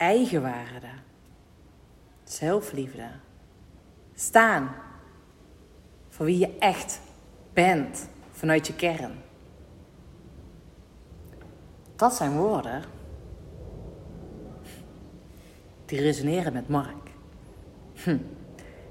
eigenwaarde, zelfliefde, staan voor wie je echt bent vanuit je kern. Dat zijn woorden die resoneren met Mark. Hm.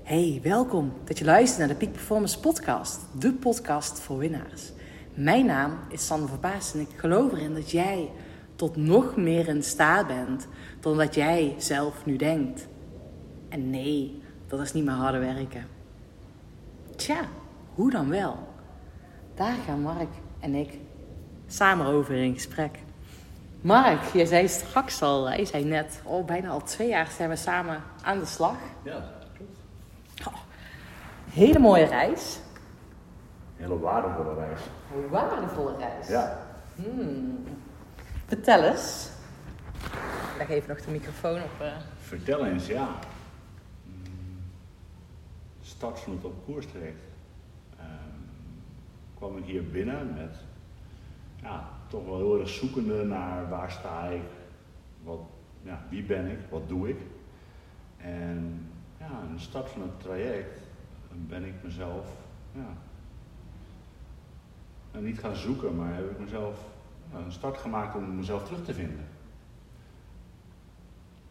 Hey, welkom dat je luistert naar de Peak Performance Podcast, de podcast voor winnaars. Mijn naam is Sander Verbaas en ik geloof erin dat jij tot nog meer in staat bent dan dat jij zelf nu denkt. En nee, dat is niet meer harde werken. Tja, hoe dan wel? Daar gaan Mark en ik samen over in gesprek. Mark, jij zei straks al, hij zei net, oh, bijna al twee jaar zijn we samen aan de slag. Ja, klopt. Oh, hele mooie reis. Hele waardevolle reis. Een waardevolle reis. Ja. Hmm. Vertel eens. Ik leg even nog de microfoon op. eh. Vertel eens, ja. Mm, Start van het op koers traject. Ehm, kwam ik hier binnen met, ja, toch wel heel erg zoekende naar waar sta ik, wat, ja, wie ben ik, wat doe ik. En ja, aan de start van het traject ben ik mezelf, ja, nou, niet gaan zoeken, maar heb ik mezelf een start gemaakt om mezelf terug te vinden.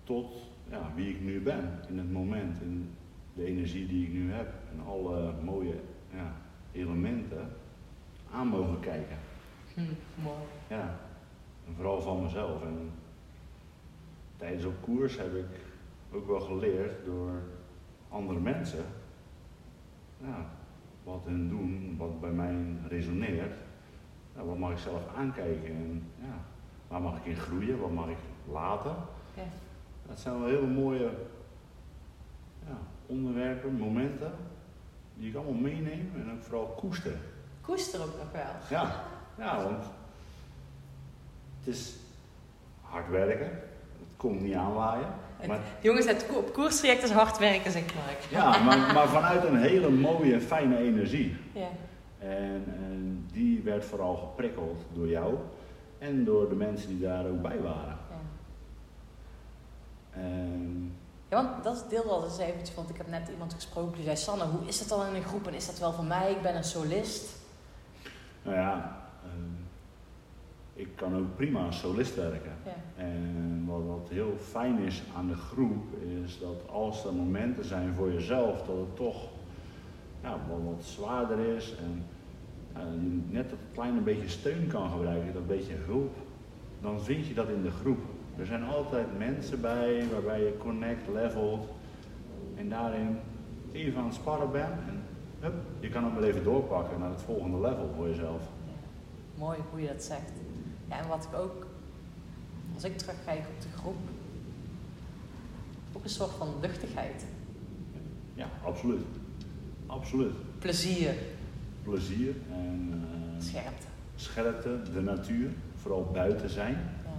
Tot ja, wie ik nu ben in het moment, in de energie die ik nu heb en alle mooie ja, elementen aan mogen kijken. Hm, mooi. Ja, en vooral van mezelf. En tijdens op koers heb ik ook wel geleerd door andere mensen, ja, wat hun doen, wat bij mij resoneert, ja, wat mag ik zelf aankijken en ja, waar mag ik in groeien, wat mag ik laten. Ja. Dat zijn wel hele mooie ja, onderwerpen, momenten, die ik allemaal meeneem en ook vooral koester. Koester ook nog wel. Ja, ja, want het is hard werken, het komt niet aanwaaien. Maar, Jongens, het ko- koerstraject is hard werken, zegt Mark. ja, maar, maar vanuit een hele mooie, fijne energie. Ja. En, en die werd vooral geprikkeld door jou en door de mensen die daar ook bij waren. Ja. Ja, want dat deelde al eens eventjes, want ik heb net iemand gesproken die zei... Sanne, hoe is het dan in een groep en is dat wel voor mij? Ik ben een solist. nou ja, ehm, ik kan ook prima als solist werken. Ja. En wat, wat heel fijn is aan de groep, is dat als er momenten zijn voor jezelf, dat het toch ja, wat, wat zwaarder is en net dat kleine beetje steun kan gebruiken, dat beetje hulp, dan vind je dat in de groep. Er zijn altijd mensen bij waarbij je connect, levelt en daarin even aan het sparren bent en hup, je kan ook wel even doorpakken naar het volgende level voor jezelf. Ja. Mooi hoe je dat zegt. Ja, en wat ik ook, als ik terugkijk op de groep, ook een soort van luchtigheid. Ja, absoluut. Absoluut. Plezier, plezier en eh, scherpte. scherpte, de natuur, vooral buiten zijn. Ja.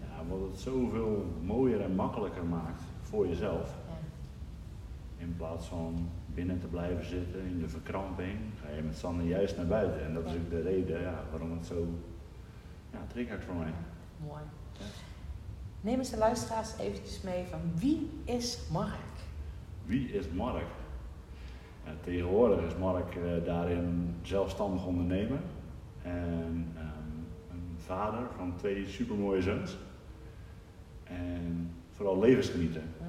Ja, wat het zoveel mooier en makkelijker maakt voor jezelf. Ja. In plaats van binnen te blijven zitten in de verkramping, ga je met Sanne juist naar buiten. En dat is ook de reden ja, waarom het zo ja, triggert voor mij. Mooi. Neem eens de luisteraars eventjes mee van wie is Mark? Wie is Mark? Tegenwoordig is Mark eh, daarin zelfstandig ondernemer en ehm, een vader van twee supermooie zoons. En vooral levensgenieten. Hmm,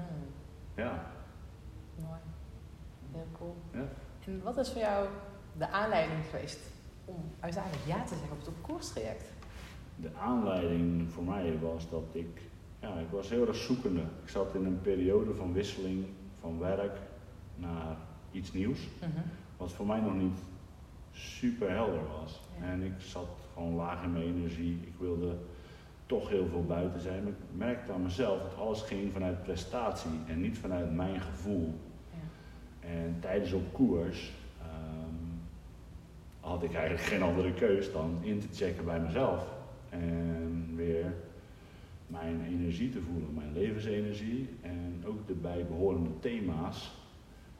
Ja, mooi. Heel cool. Ja. En wat is voor jou de aanleiding geweest om uiteindelijk ja te zeggen op het op koerstraject? de aanleiding voor mij was dat ik, ja, ik was heel erg zoekende. Ik zat in een periode van wisseling van werk naar iets nieuws, Mhm. wat voor mij nog niet super helder was. Ja. En ik zat gewoon laag in mijn energie. Ik wilde toch heel veel buiten zijn. Maar ik merkte aan mezelf dat alles ging vanuit prestatie en niet vanuit mijn gevoel. Ja. En tijdens op koers ehm, had ik eigenlijk geen andere keus dan in te checken bij mezelf. En weer mijn energie te voelen, mijn levensenergie. En ook de bijbehorende thema's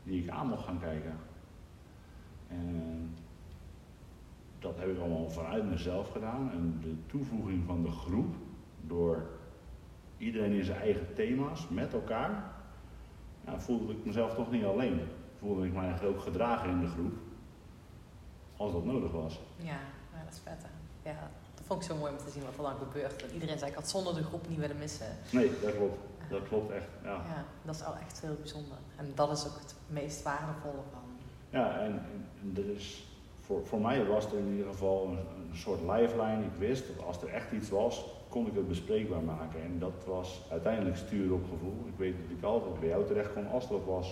die ik aan mocht gaan kijken. En dat heb ik allemaal vanuit mezelf gedaan. En de toevoeging van de groep door iedereen in zijn eigen thema's, met elkaar, ja, voelde ik mezelf toch niet alleen. Voelde ik mij ook gedragen in de groep, als dat nodig was. Ja, ja dat is vet hè. Ja, dat vond ik zo mooi om te zien wat er dan gebeurt. Dat iedereen zei, ik had zonder de groep niet willen missen. Nee, dat klopt. Dat klopt echt, ja. Ja, dat is wel echt heel bijzonder. En dat is ook het meest waardevolle van. Ja, en, en er is, voor, voor mij was er in ieder geval een, een soort lifeline. Ik wist dat als er echt iets was, kon ik het bespreekbaar maken. En dat was uiteindelijk sturen op gevoel. Ik weet dat ik altijd bij jou terecht kon als dat was.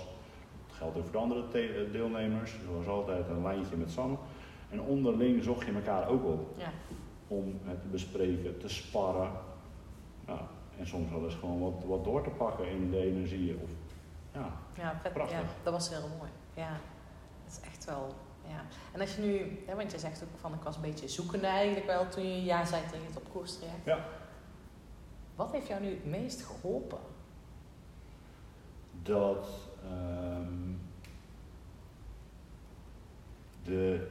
Dat geldt ook voor de andere eh, deelnemers. Er was altijd een lijntje met Sam. En onderling zocht je elkaar ook op Ja, om het te bespreken, te sparren. En soms wel eens gewoon wat, wat door te pakken in de energie. Of, ja, ja, vet, Prachtig. ja dat was heel mooi. Ja, dat is echt wel. Ja. En als je nu, hè, want je zegt ook van ik was een beetje zoekende eigenlijk wel toen je ja zei tegen het op koers traject. Ja. Wat heeft jou nu het meest geholpen? dat ehm, de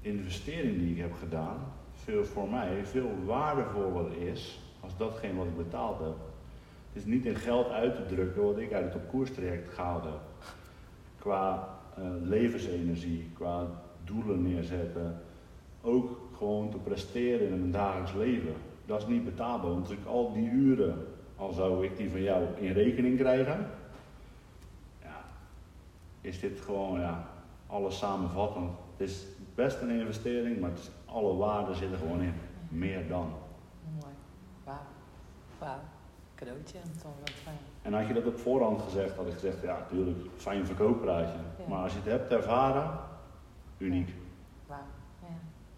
investering die ik heb gedaan, veel voor mij veel waardevoller is als datgene wat ik betaald heb. Het is niet in geld uit te drukken wat ik uit het op koerstraject gehaald heb. Qua eh, levensenergie, qua doelen neerzetten, ook gewoon te presteren in mijn dagelijks leven. Dat is niet betaalbaar, want als ik al die uren, al zou ik die van jou in rekening krijgen, ja, is dit gewoon ja, alles samenvattend. Het is best een investering, maar het is, alle waarden zitten gewoon in. Meer dan. Wauw. Cadeautje. Toch wel fijn. En had je dat op voorhand gezegd, had ik gezegd, ja, natuurlijk, fijn verkooppraatje. Ja. Maar als je het hebt ervaren, uniek. Wauw.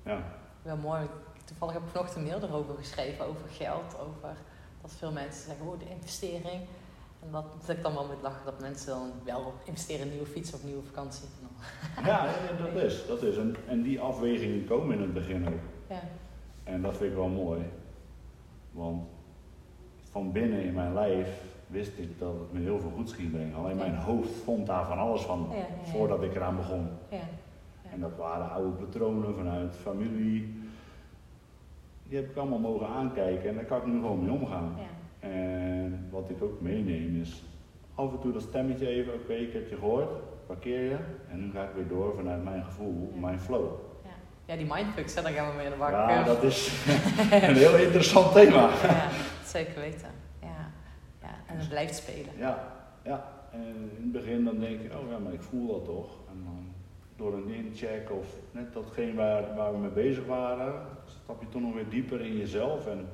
Ja. Ja, Wel mooi. Toevallig heb ik vanochtend een mail erover geschreven, over geld. Over dat veel mensen zeggen, oh de investering. En dat, dat ik dan wel moet lachen dat mensen dan wel investeren in een nieuwe fiets of nieuwe vakantie. Ja dat is. Dat is. En, en die afwegingen komen in het begin ook. Ja. En dat vind ik wel mooi. Want van binnen in mijn lijf wist ik dat het me heel veel goeds ging brengen. Alleen mijn hoofd vond daar van alles van Ja, ja, ja. voordat ik eraan begon. Ja. En dat waren oude patronen vanuit familie. Die heb ik allemaal mogen aankijken en daar kan ik nu gewoon mee omgaan. Ja. En wat ik ook meeneem is af en toe dat stemmetje even, oké, ik heb je gehoord, parkeer je. En nu ga ik weer door vanuit mijn gevoel, Ja. mijn flow. Ja. ja, die mindfucks, hè, daar gaan we mee in de bak. Ja, dat is een heel interessant thema. Ja, zeker weten. Ja. Ja. En het blijft spelen. Ja, ja. En in het begin dan denk je, oh ja, maar ik voel dat toch. En dan door een incheck of net datgene waar, waar we mee bezig waren, stap je toch nog weer dieper in jezelf. En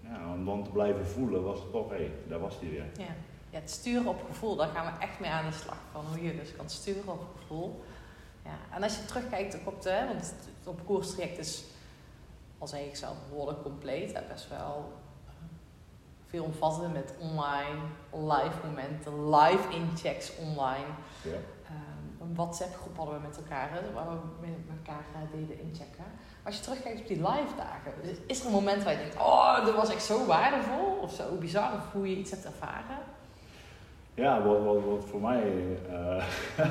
ja, om dan te blijven voelen was het toch, hé, hey, daar was die weer. Ja. ja, het sturen op gevoel, daar gaan we echt mee aan de slag. Van hoe je dus kan sturen op gevoel. Ja. En als je terugkijkt ook op de, hè, want het op koerstraject is, al zeg ik zelf, behoorlijk compleet. Best wel eh, veel omvattend met online, live momenten, live inchecks online. Ja. Ehm, een WhatsApp groep hadden we met elkaar, hè, waar we met elkaar eh, deden inchecken. Als je terugkijkt op die live dagen, is er een moment waar je denkt, oh, dat was echt zo waardevol of zo bizar, of hoe je iets hebt ervaren? Ja, wat, wat, wat voor mij eh,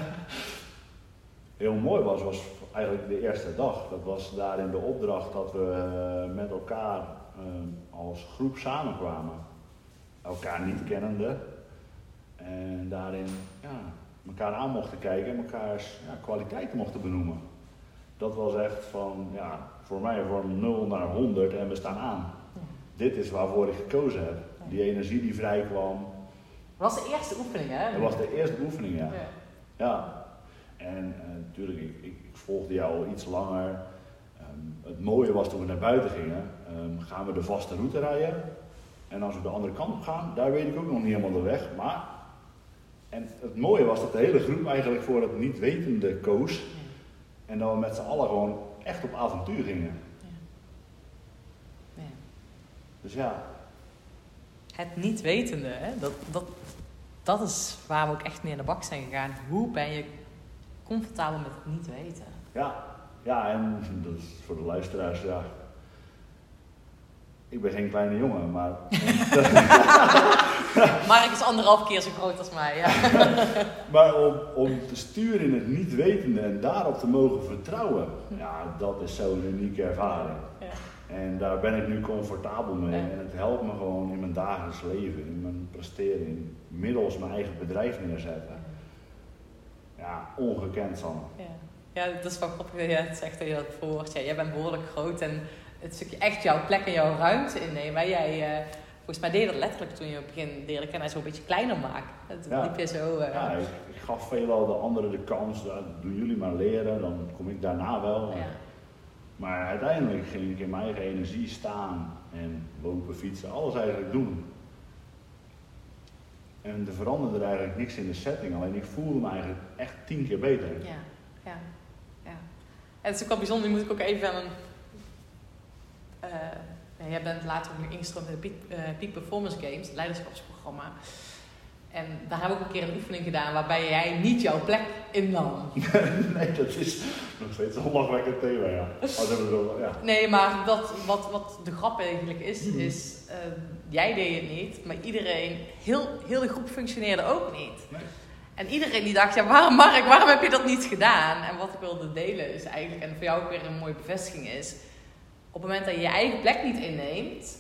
heel mooi was, was eigenlijk de eerste dag. Dat was daarin de opdracht dat we eh, met elkaar eh, als groep samenkwamen. Elkaar niet kennende. En daarin ja, elkaar aan mochten kijken en elkaars ja, kwaliteiten mochten benoemen. Dat was echt van, ja, voor mij van 0 naar 100 en we staan aan. Ja. Dit is waarvoor ik gekozen heb. Die energie die vrij kwam, Dat was de eerste oefening, hè? dat was de eerste oefening, ja. Ja. En eh, natuurlijk, ik, ik, ik volgde jou al iets langer. Ehm, het mooie was toen we naar buiten gingen, ehm, gaan we de vaste route rijden. En als we de andere kant op gaan, daar weet ik ook nog niet helemaal de weg. Maar, en het mooie was dat de hele groep eigenlijk voor het niet wetende koos. En dat we met z'n allen gewoon echt op avontuur gingen. Ja. Dus ja, Het niet wetende, hè? Dat, dat, dat is waar we ook echt mee in de bak zijn gegaan. Hoe ben je comfortabel met het niet weten? ja, ja, en dat is voor de luisteraars, ja. Ik ben geen kleine jongen, maar Mark is anderhalf keer zo groot als mij, ja. Maar om, om te sturen in het niet wetende en daarop te mogen vertrouwen, ja, dat is zo'n unieke ervaring. Ja. En daar ben ik nu comfortabel mee. Ja. En het helpt me gewoon in mijn dagelijks leven, in mijn presteren, middels mijn eigen bedrijf neerzetten. Ja, ongekend Sanne. Ja. ja, dat is wel grappig dat het zegt dat je dat verwoordt. Ja, jij bent behoorlijk groot en het stukje echt jouw plek en jouw ruimte innemen. Waar jij, eh, volgens mij deed je dat letterlijk toen je op het begin leerde kennen, hij zo een beetje kleiner maken. Toen Ja. liep je zo... eh, Ja, ik, ik gaf veelal de anderen de kans, ja, doen jullie maar leren, dan kom ik daarna wel. ja. Maar uiteindelijk ging ik in mijn eigen energie staan en lopen, fietsen, alles eigenlijk doen. En er veranderde eigenlijk niks in de setting, alleen ik voelde me eigenlijk echt tien keer beter. Ja, ja, ja. En het is ook wel bijzonder, nu moet ik ook even aan een... eh, ja, jij bent later ook nog ingestroomd in de Peak, eh, Peak Performance Games, het leiderschapsprogramma. En daar hebben we ook een keer een oefening gedaan waarbij jij niet jouw plek innam. nee, dat is nog steeds een lachwekkend thema, ja. Wel, ja. Nee, maar dat, wat, wat de grap eigenlijk is, Mhm. is eh, jij deed het niet, maar iedereen, heel, heel de groep functioneerde ook niet. Nee. En iedereen die dacht, ja, waarom Mark, waarom heb je dat niet gedaan? En wat ik wilde delen is eigenlijk, en voor jou ook weer een mooie bevestiging is, op het moment dat je je eigen plek niet inneemt,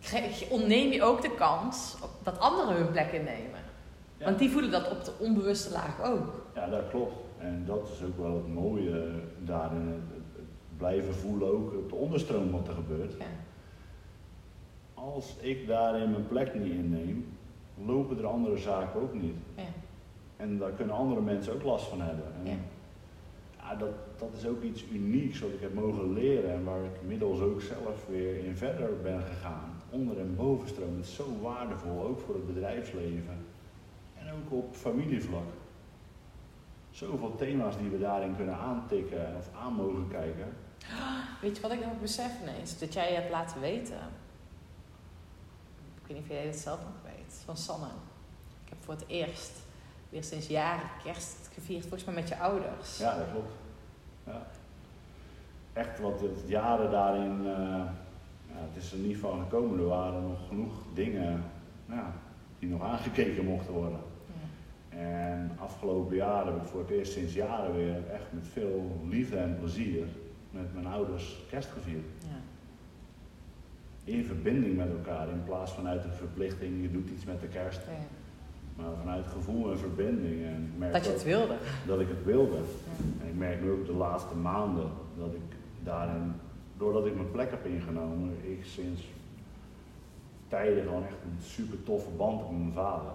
krijg- ontneem je ook de kans dat anderen hun plek innemen. Ja. Want die voelen dat op de onbewuste laag ook. Ja, dat klopt. En dat is ook wel het mooie daarin. Het blijven voelen ook op de onderstroom wat er gebeurt. Ja. Als ik daarin mijn plek niet inneem, lopen er andere zaken ook niet. Ja. En daar kunnen andere mensen ook last van hebben. En Dat, dat is ook iets unieks wat ik heb mogen leren en waar ik inmiddels ook zelf weer in verder ben gegaan. Onder- en bovenstroom, het is zo waardevol, ook voor het bedrijfsleven. En ook op familievlak. Zoveel thema's die we daarin kunnen aantikken of aan mogen kijken. Weet je wat ik nog besef ineens? Dat jij je hebt laten weten. Ik weet niet of jij dat zelf nog weet. Van Sanne. Ik heb voor het eerst, weer sinds jaren, kerst gevierd. Volgens mij met je ouders. Ja, dat klopt. Ja. Echt wat het jaren daarin, eh, ja, het is er niet van gekomen. Er waren nog genoeg dingen ja, die nog aangekeken mochten worden. En afgelopen jaar heb ik voor het eerst sinds jaren weer echt met veel liefde en plezier met mijn ouders kerst gevierd. Ja. In verbinding met elkaar, in plaats vanuit een verplichting, je doet iets met de kerst. Maar vanuit gevoel en verbinding. En ik merk Dat je het wilde. dat ik het wilde. Ja. En ik merk nu ook de laatste maanden dat ik daarin, doordat ik mijn plek heb ingenomen, ik sinds tijden gewoon echt een super toffe band heb met mijn vader.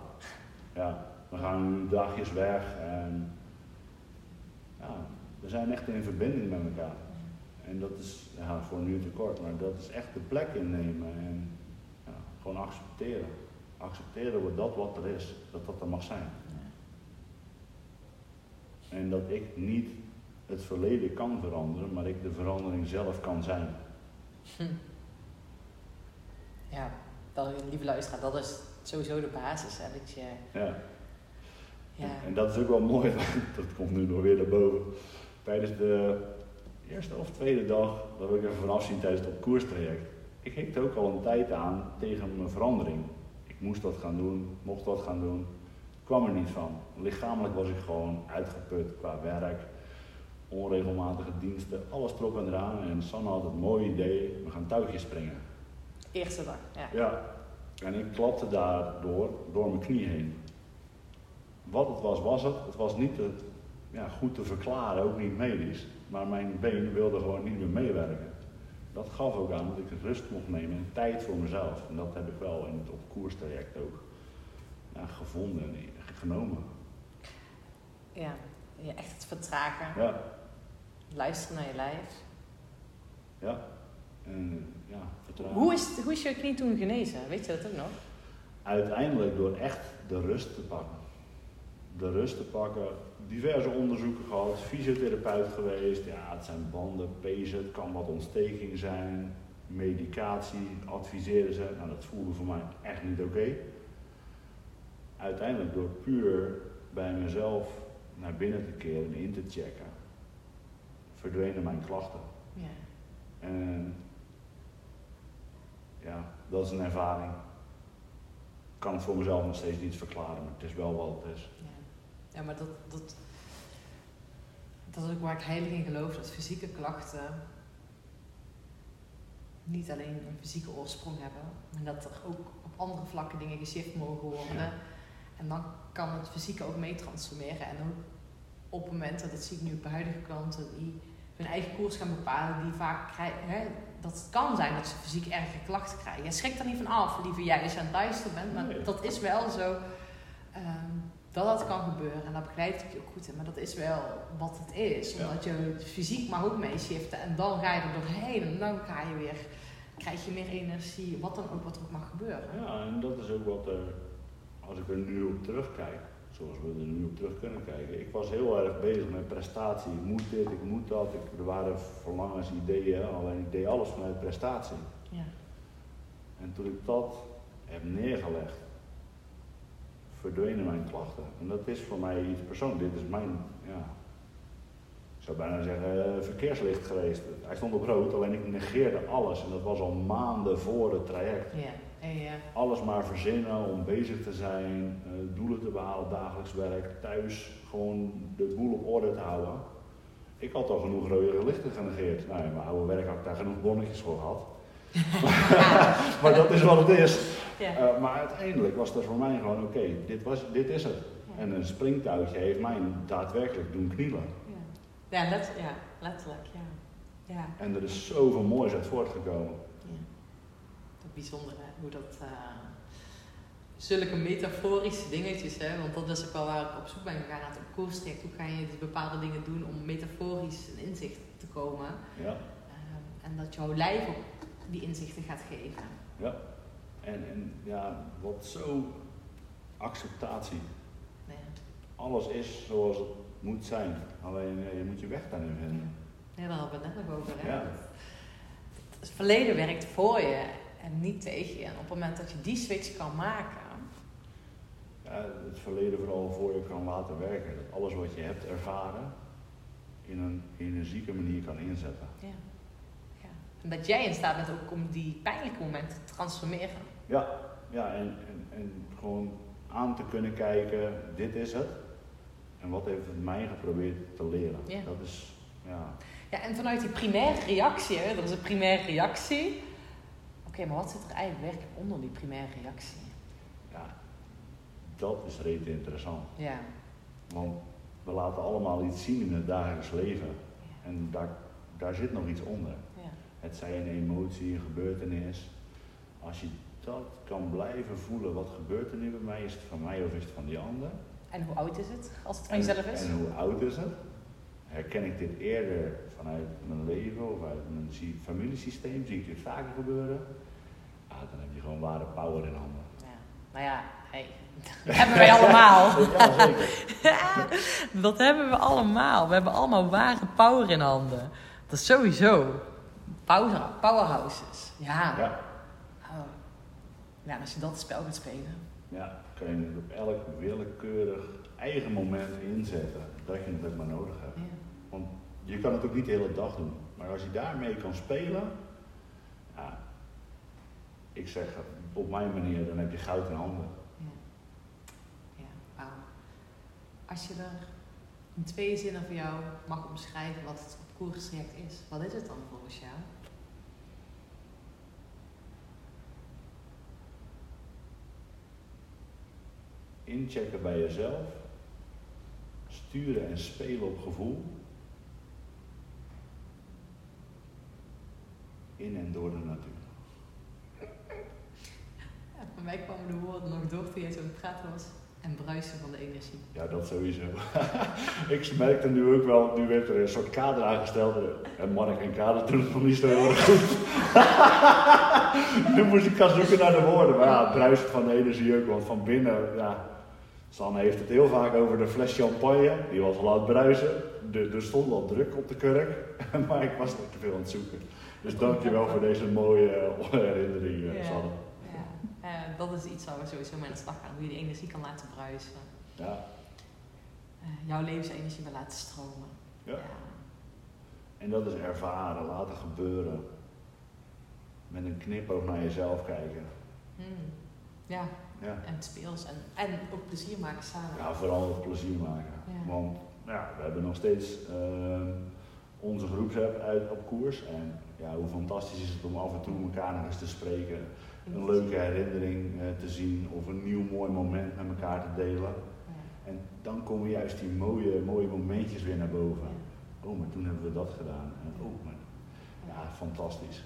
Ja, we gaan nu dagjes weg en ja, we zijn echt in verbinding met elkaar. En dat is ja, voor nu tekort, maar dat is echt de plek innemen en ja, gewoon accepteren. Accepteren wat dat wat er is, dat dat er mag zijn. En dat ik niet het verleden kan veranderen, maar ik de verandering zelf kan zijn. Hm. Ja, dat, lieve luisteraar, dat is sowieso de basis. Hè, dat je, Ja. ja, En dat is ook wel mooi, dat komt nu nog weer naar boven. Tijdens de eerste of tweede dag, dat wil ik even vanaf zien tijdens het koerstraject. Ik hikte ook al een tijd aan tegen mijn verandering. Moest dat gaan doen, mocht dat gaan doen. kwam er niet van. Lichamelijk was ik gewoon uitgeput qua werk, onregelmatige diensten, alles trok en eraan. En Sanne had het mooie idee, we gaan touwtjes springen. eerste dag. Ja. Ja, en ik klapte daardoor door mijn knie heen. Wat het was, was het. Het was niet te, ja, goed te verklaren, ook niet medisch. Maar mijn been wilde gewoon niet meer meewerken. Dat gaf ook aan dat ik rust mocht nemen en tijd voor mezelf. En dat heb ik wel in het op koerstraject ook ja, gevonden en genomen. Ja. ja, echt het vertragen. Ja, Luisteren naar je lijf. ja. En ja, vertrouwen. Hoe is, hoe is je knie toen genezen? Weet je dat ook nog? Uiteindelijk door echt de rust te pakken. De rust te pakken, diverse onderzoeken gehad, fysiotherapeut geweest. Ja, het zijn banden, pezen, het kan wat ontsteking zijn, medicatie, adviseren ze. Nou, dat voelde voor mij echt niet oké. Uiteindelijk door puur bij mezelf naar binnen te keren en in te checken, verdwenen mijn klachten. Ja. En ja, dat is een ervaring. Ik kan het voor mezelf nog steeds niet verklaren, maar het is wel wat het is. Ja, ja maar dat, dat, dat is ook waar ik heilig in geloof, dat fysieke klachten niet alleen een fysieke oorsprong hebben, maar dat er ook op andere vlakken dingen geshift mogen worden. Ja. En dan kan het fysieke ook mee transformeren. En ook op het moment, dat dat zie ik nu bij huidige klanten, die hun eigen koers gaan bepalen, die vaak krijgen, hè, dat het kan zijn dat ze fysiek erge klachten krijgen. Je schrikt er niet van af, liever jij als je aan het luisteren bent, maar Nee. dat is wel zo ehm, dat dat kan gebeuren. En daar begrijp ik je ook goed in, maar dat is wel wat het is. Ja. Omdat je fysiek mag ook meeshiften en dan ga je er doorheen en dan ga je weer, krijg je meer energie, wat dan ook, wat er ook mag gebeuren. Ja, en dat is ook wat er, als ik er nu op terugkijk, zoals we er nu op terug kunnen kijken. Ik was heel erg bezig met prestatie. Ik moet dit, ik moet dat. Ik, er waren verlangens, ideeën, alleen ik deed alles vanuit prestatie. Ja. En toen ik dat heb neergelegd, verdwenen mijn klachten. En dat is voor mij iets persoonlijks. Dit is mijn, ja, ik zou bijna zeggen, verkeerslicht geweest. Hij stond op rood, alleen ik negeerde alles. En dat was al maanden voor het traject. Ja. Ja. Alles maar verzinnen om bezig te zijn, eh, doelen te behalen, dagelijks werk, thuis gewoon de boel op orde te houden. Ik had al genoeg rode lichten genegeerd. Nou, in mijn oude werk had ik daar genoeg bonnetjes voor gehad. maar dat is wat het is. Ja. Eh, maar uiteindelijk was het voor mij gewoon, oké, dit dit, dit is het. En een springtouwtje heeft mij daadwerkelijk doen knielen. Ja, ja, let, ja letterlijk, ja. Ja, En er is zoveel moois uit voortgekomen. ja. Dat bijzondere, hoe dat... eh, zulke metaforische dingetjes, hè, want dat is ook wel waar ik op zoek ben gegaan naar het koerstraject. Hoe kan je dus bepaalde dingen doen om metaforisch een inzicht te komen. Ja, Ehm, en dat jouw lijf ook die inzichten gaat geven. ja. En, en ja, wat zo acceptatie. Nee. Alles is zoals het moet zijn. Alleen je moet je weg daarin vinden. Ja, daar hadden we het net nog over. Hè? Ja. Het verleden werkt voor je en niet tegen je. En op het moment dat je die switch kan maken, Ja, het verleden vooral voor je kan laten werken. Dat alles wat je hebt ervaren in een energieke manier kan inzetten. ja. ja. En dat jij in staat bent ook om die pijnlijke momenten te transformeren. Ja, ja en, en, en gewoon aan te kunnen kijken, dit is het. En wat heeft het mij geprobeerd te leren? Ja. Dat is, ja, Ja, en vanuit die primaire reactie, hè, dat is een primaire reactie. Oké, maar wat zit er eigenlijk werkelijk onder die primaire reactie? ja, dat is rete interessant. Ja. Want we laten allemaal iets zien in het dagelijks leven. En daar, daar zit nog iets onder. ja. Het zij een emotie, een gebeurtenis. Als je dat kan blijven voelen, wat gebeurt er nu bij mij? Is het van mij of is het van die ander? En hoe oud is het als het van En- jezelf is? En hoe oud is het? Herken ik dit eerder vanuit mijn leven of uit mijn familiesysteem? Zie ik dit vaker gebeuren? Ja, dan heb je gewoon ware power in handen. Ja. Nou ja, hey, dat hebben wij allemaal. Ja, zeker. dat hebben we allemaal. We hebben allemaal ware power in handen. Dat is sowieso. Power, powerhouses. Ja. Ja. Ja, als je dat spel gaat spelen. ja, kan je het op elk willekeurig eigen moment inzetten dat je het ook maar nodig hebt. Ja. Want je kan het ook niet de hele dag doen. Maar als je daarmee kan spelen, ja, ik zeg op mijn manier, dan heb je goud in handen. Ja. Ja, wauw. Als je er in twee zinnen voor jou mag omschrijven wat het op koerstraject is, wat is het dan volgens jou? Inchecken bij jezelf, sturen en spelen op gevoel. In en door de natuur. Ja, voor mij kwamen de woorden nog door toen jij zo praten was. En bruisen van de energie. Ja, dat sowieso. ik merkte nu ook wel, nu werd er een soort kader aangesteld. En Mark en kader doen het nog niet zo heel erg goed. nu moest ik gaan zoeken naar de woorden. Maar ja, bruist van de energie ook. Want van binnen, ja. Sanne heeft het heel vaak over de fles champagne. Die was al aan het bruisen. Er stond al druk op de kurk. maar ik was nog te veel aan het zoeken. Dus dankjewel voor deze mooie herinnering, eh, Ja. Sanne. Ja, eh, dat is iets waar we sowieso mee aan de slag gaan. Hoe je die energie kan laten bruisen. Ja, Eh, jouw levensenergie wil laten stromen. ja. En dat is ervaren, laten gebeuren. Met een knipoog naar jezelf kijken. Hmm. ja. Ja. en speels. En, en ook plezier maken samen. Ja, vooral plezier maken. Ja. Want ja, we hebben nog steeds ehm, onze groepsapp uit op koers. En ja, hoe fantastisch is het om af en toe elkaar nog eens te spreken. Een leuke herinnering eh, te zien of een nieuw mooi moment met elkaar te delen. En dan komen juist die mooie, mooie momentjes weer naar boven. Oh, maar toen hebben we dat gedaan. En oh, maar, ja, fantastisch.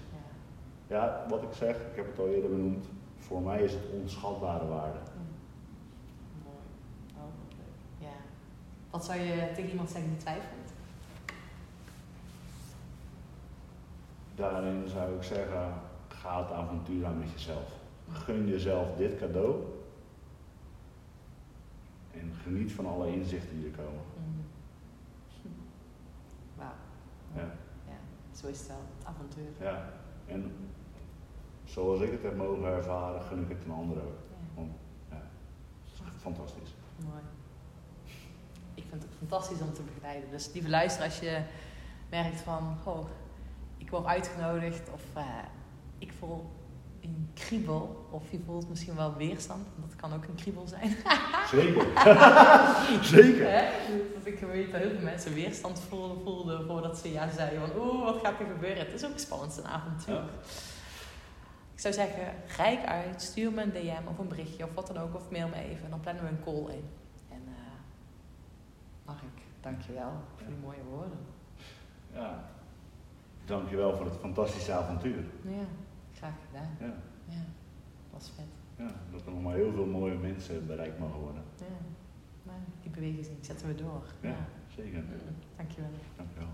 Ja, wat ik zeg, ik heb het al eerder benoemd, voor mij is het onschatbare waarde. Mooi. Oh. Ja. Wat zou je tegen iemand zeggen die twijfelt? Daarin zou ik zeggen, ga het avontuur aan met jezelf. Gun jezelf dit cadeau. En geniet van alle inzichten die er komen. Mm. Wauw. Ja. ja. Zo is het wel, het avontuur. Ja, en zoals ik het heb mogen ervaren, gun ik het een ander ook. Ja. Want ja, het is echt fantastisch. Mooi. Ik vind het fantastisch om te begeleiden. Dus lieve luister, als je merkt van, oh, ik word uitgenodigd of eh, ik voel een kriebel of je voelt misschien wel weerstand. Dat kan ook een kriebel zijn. Zeker. Zeker. Hè? Dat ik weet dat heel veel mensen weerstand voelden, voelden voordat ze ja zeiden van oeh, wat gaat er gebeuren? Het is ook spannend, een avontuur. Ja. Ik zou zeggen, rijk uit, stuur me een DM of een berichtje of wat dan ook, of mail me even. En dan plannen we een call in. En eh Mark, dankjewel voor die mooie woorden. Ja. Dankjewel voor het fantastische avontuur. Ja, graag gedaan. Ja. Ja, was vet. ja. Dat er nog maar heel veel mooie mensen bereikt mogen worden. Ja, maar die beweging zetten we door. Ja, zeker. Mm, Dankjewel. Dankjewel.